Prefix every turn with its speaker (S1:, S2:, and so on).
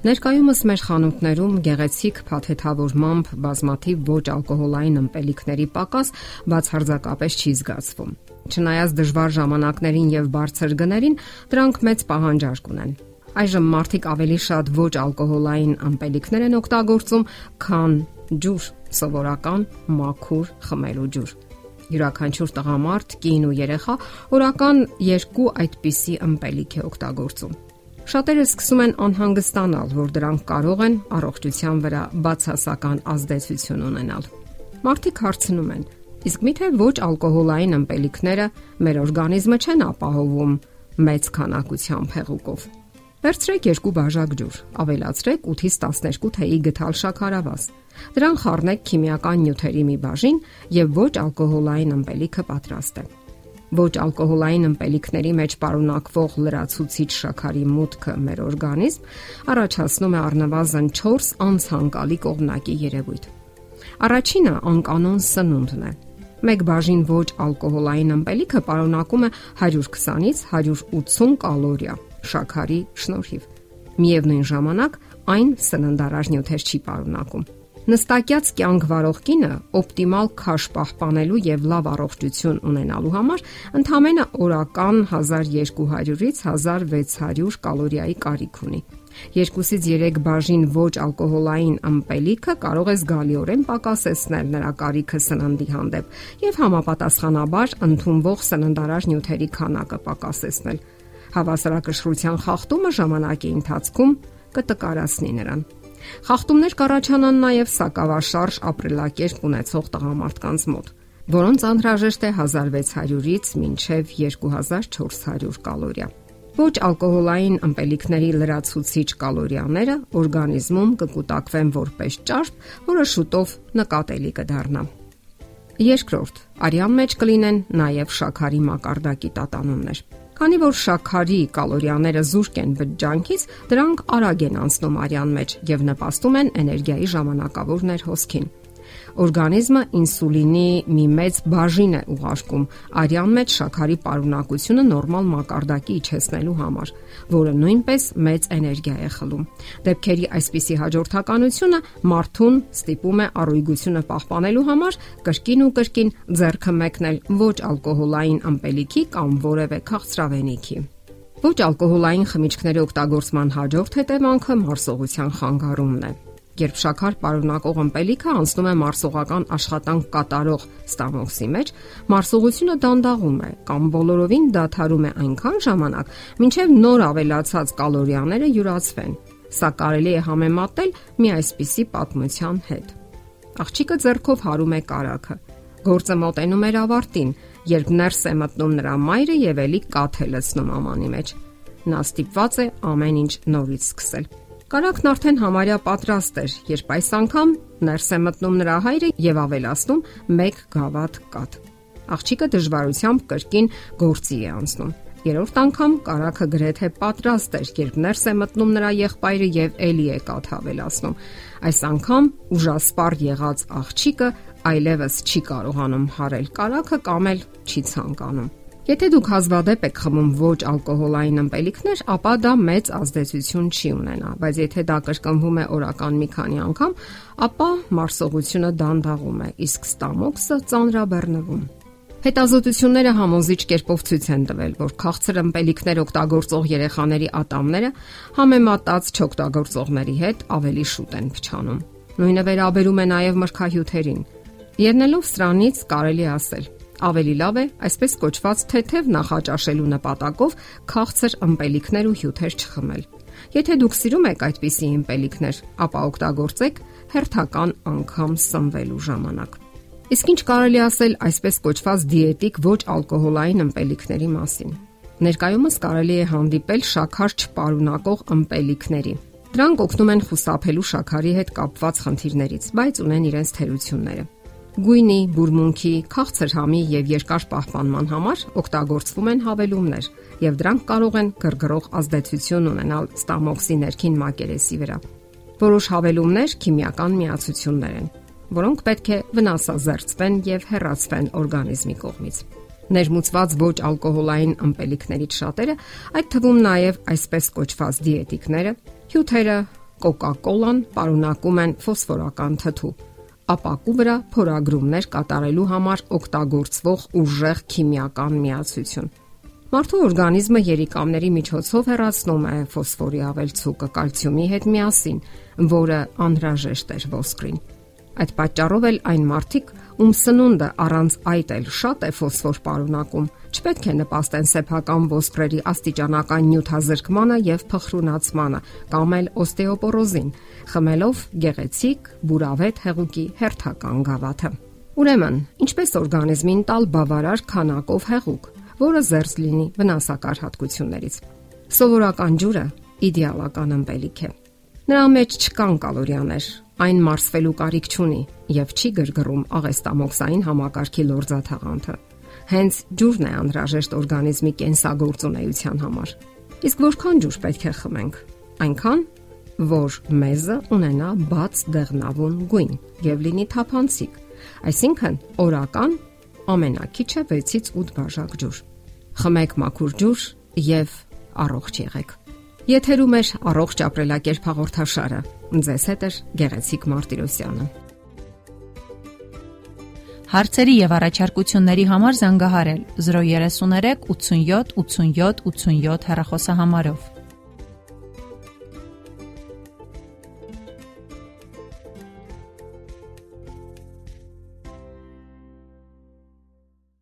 S1: Ներկայումս մեր խանութներում գեղեցիկ փաթեթավորմամբ բազմաթիվ ոչ ալկոհոլային ըմպելիքների պակաս բացարձակապես չի զգացվում։ Չնայած դժվար ժամանակներին եւ բարձր գներին, դրանք մեծ պահանջարկ ունեն։ Այժմ մարդիկ ավելի շատ ոչ ալկոհոլային ըմպելիքներ են օգտագործում, քան ջուր, սովորական մաքուր խմելու ջուր։ Յուրաքանչյուր տղամարդ, կին ու երեխա օրական 2 այդպիսի ըմպելիք է օգտագործում։ Շատերը սկսում են անհանգստանալ, որ դրանք կարող են առողջության վրա բացասական ազդեցություն ունենալ։ Մարդիկ հարցնում են. իսկ միթե ոչ ալկոհոլային ըմպելիքները մեր օրգանիզմը չեն ապահովում մեծ քանակությամբ հեղուկով։ Վերցրեք երկու բաժակ ջուր, ավելացրեք 8-ից 12 թեյի գթալ շաքարավազ։ Դրան խառնեք քիմիական նյութերի մի բաժին եւ ոչ ալկոհոլային ըմպելիքը պատրաստ է։ Ոչ ալկոհոլային ըմպելիքների մեջ պարունակվող լրացուցիչ շաքարի մուտքը մեր օրգանիզմ առաջացնում է առնվազն 4 անցանկալի կողմնակի երևույթ։ Առաջինը անկանոն սնունդն է։ Մեկ բաժին ոչ ալկոհոլային ըմպելիքը պարունակում է 120-ից 180 կալորիա շաքարի շնորհիվ։ Միևնույն ժամանակ այն սննդարար նյութեր չի պարունակում։ Նստակյաց կյանք վարող կինը օպտիմալ քաշ պահպանելու եւ լավ առողջություն ունենալու համար ընդամենը օրական 1200-ից 1600 կալորիայի կարիք ունի։ 2-ից 3 բաժին ոչ ալկոհոլային ըմպելիքը կարող է զգալիորեն պակասեցնել նրա կարիքը սննդի հանդեպ եւ համապատասխանաբար ընդունվող սննդարար նյութերի քանակը պակասեցնել։ Հավասարակշռության խախտումը ժամանակի ընթացքում կտկարացնի նրան։ Խախտումներ կառաջանան նաև սակավաշարժ ապրելակերպ ունեցող տղամարդկանց մոտ, որոնց անհրաժեշտ է 1600-ից մինչև 2400 կալորիա։ Ոչ ալկոհոլային ըմպելիքների լրացուցիչ կալորիաները օրգանիզմում կկուտակվեն որպես ճարպ, որը շուտով նկատելի կդառնա։ Երկրորդ, արյան մեջ կլինեն նաև շաքարի մակարդակի տատանումներ։ Քանի որ շաքարի կալորիաները զուրկ են բջջանքից, դրանք արագ են անցնում արյան մեջ եւ նպաստում են էներգիայի ժամանակավոր ներհոսքին։ Օրգանիզմը ինսուլինի մի մեծ բաժին է ուղարկում արյան մեջ շաքարի պարունակությունը նորմալ մակարդակի իջեցնելու համար, որը նույնպես մեծ էներգիա է խլում։ Դեպքերի այսպիսի հաջորդականությունը մարդուն ստիպում է առողջությունը պահպանելու համար կրկին ու կրկին ձեռքը մեկնել ոչ ալկոհոլային ըմպելիքի կամ որևէ քաղցրավենիքի։ Ոչ ալկոհոլային խմիչքների օգտագործման հաջորդ հետևանքը մարսողության խանգարումն է երբ շաքար պարունակող ըմպելիքը անցնում է մարսողական աշխատանք կատարող ստամոքսի մեջ, մարսողությունը դանդաղում է կամ բոլորովին դադարում է այնքան ժամանակ, մինչև նոր ավելացած կալորիաները յուրացվեն։ Սա կարելի է համեմատել մի այսպիսի պատմության հետ։ Աղջիկը ձեռքով հարում է կարակը։ Գործը մոտենում էր ավարտին, երբ ներս է մտնում նրա մայրը եւ ելի կաթ է լցնում ամանի մեջ։ Նա ստիպված է ամեն ինչ նորից սկսել։ Կարակն արդեն համարյա պատրաստ էր, երբ այս անգամ ներս է մտնում նրա հայրը եւ ավելացնում 1 գավաթ կաթ։ Աղջիկը դժվարությամբ կրկին գործի է անցնում։ Երրորդ անգամ կարակը գրեթե պատրաստ էր, երբ ներս է մտնում նրա եղբայրը եւ էլի է կաթ ավելացնում։ Այս անգամ ուժասպառ եղած աղջիկը այլևս չի կարողանում հարել կարակը կամ էլ չի ցանկանում։ Եթե դուք հազվադեպ եք խմում ոչ ալկոհոլային ըմպելիքներ, ապա դա մեծ ազդեցություն չի ունենա, բայց եթե դա կրկնվում է օրական մի քանի անգամ, ապա մարսողությունը դանդաղում է, իսկ ստամոքսը ծանրաբեռնվում։ Հետազոտությունները համոզիչ կերպով ցույց են տվել, որ քաղցր ըմպելիքներ օգտագործող երեխաների ատամները համեմատած չօգտագործողների հետ ավելի շուտ են փչանում։ Նույնը վերաբերում է նաև մրգահյութերին։ Ելնելով սրանից կարելի ասել, Ավելի լավ է այսպես կոչված թեթև նախաճաշելու նպատակով քաղցր ըմպելիքներ ու հյութեր չխմել։ Եթե դուք սիրում եք այդպիսի ըմպելիքներ, ապա օգտագործեք հերթական անգամ սնվելու ժամանակ։ Իսկ ինչ կարելի ասել այսպես կոչված դիետիկ ոչ ալկոհոլային ըմպելիքների մասին։ Ներկայումս կարելի է հանդիպել շաքար չպարունակող ըմպելիքների։ Դրանք օգնում են խուսափելու շաքարի հետ կապված խնդիրներից, բայց ունեն իրենց թերությունները։ Գույնի, բուրմունքի, քաղցր համի եւ երկար պահպանման համար օգտագործվում են հավելումներ, եւ դրանք կարող են գրգռող ազդեցություն ունենալ ստամոքսի ներքին մակերեսի վրա։ Որոշ հավելումներ քիմիական միացություններ են, որոնք պետք է վնասազերծվեն եւ հեռացվեն օրգանիզմի կողմից ներմուծված ոչ ալկոհոլային ըմպելիքներից շատերը, այդ թվում նաև այսպես կոչված դիետիկները, հյութերը, Coca-Cola-ն պարունակում են ֆոսֆորական թթու ապակու վրա փորագրումներ կատարելու համար օգտագործվող ուժեղ քիմիական միացություն։ Մարդու օրգանիզմը երիկամների միջոցով հեռացնում է ֆոսֆորի ավելցուկը կալցիումի հետ միասին, որը անհրաժեշտ է ոսկրին։ Այդ պատճառով էլ այն մարդիկ, ում սնունդը առանց այդ էլ շատ է ֆոսֆոր պարունակում, չպետք է նպաստեն սեփական ոսկրերի աստիճանական նյութազրկմանը եւ փխրունացմանը կամ էլ օստեոպորոզին, խմելով գեղեցիկ բուրավետ հեղուկի հերթական գավաթը։ Ուրեմն, ինչպես օրգանիզմին տալ բավարար քանակով հեղուկ, որը զերծ լինի վնասակար հատկություններից։ Սովորական ջուրը իդեալական ըմպելիք է։ Նրա մեջ չկան կալորիաներ, այն մարսվելու կարիք չունի եւ չի գրգռում աղեստամոքսային համակարգի լորձաթաղանթը։ Հենց ջուրն է անհրաժեշտ օրգանիզմի կենսագործունեության համար։ Իսկ որքան ջուր պետք է խմենք։ Այնքան, որ մեզը ունենա բաց դեղնավուն գույն եւ լինի թափանցիկ, այսինքն օրական ամենակիչը 6-ից 8 բաժակ ջուր։ Խմեք մաքուր ջուր եւ առողջ եղեք։ Եթերում է առողջ ապրելակերպ հաղորդաշարը։ Ձեզ հետ է Գեղեցիկ Մարտիրոսյանը։
S2: Հարցերի եւ առաջարկությունների համար զանգահարել 033 87 87 87 հեռախոսահամարով։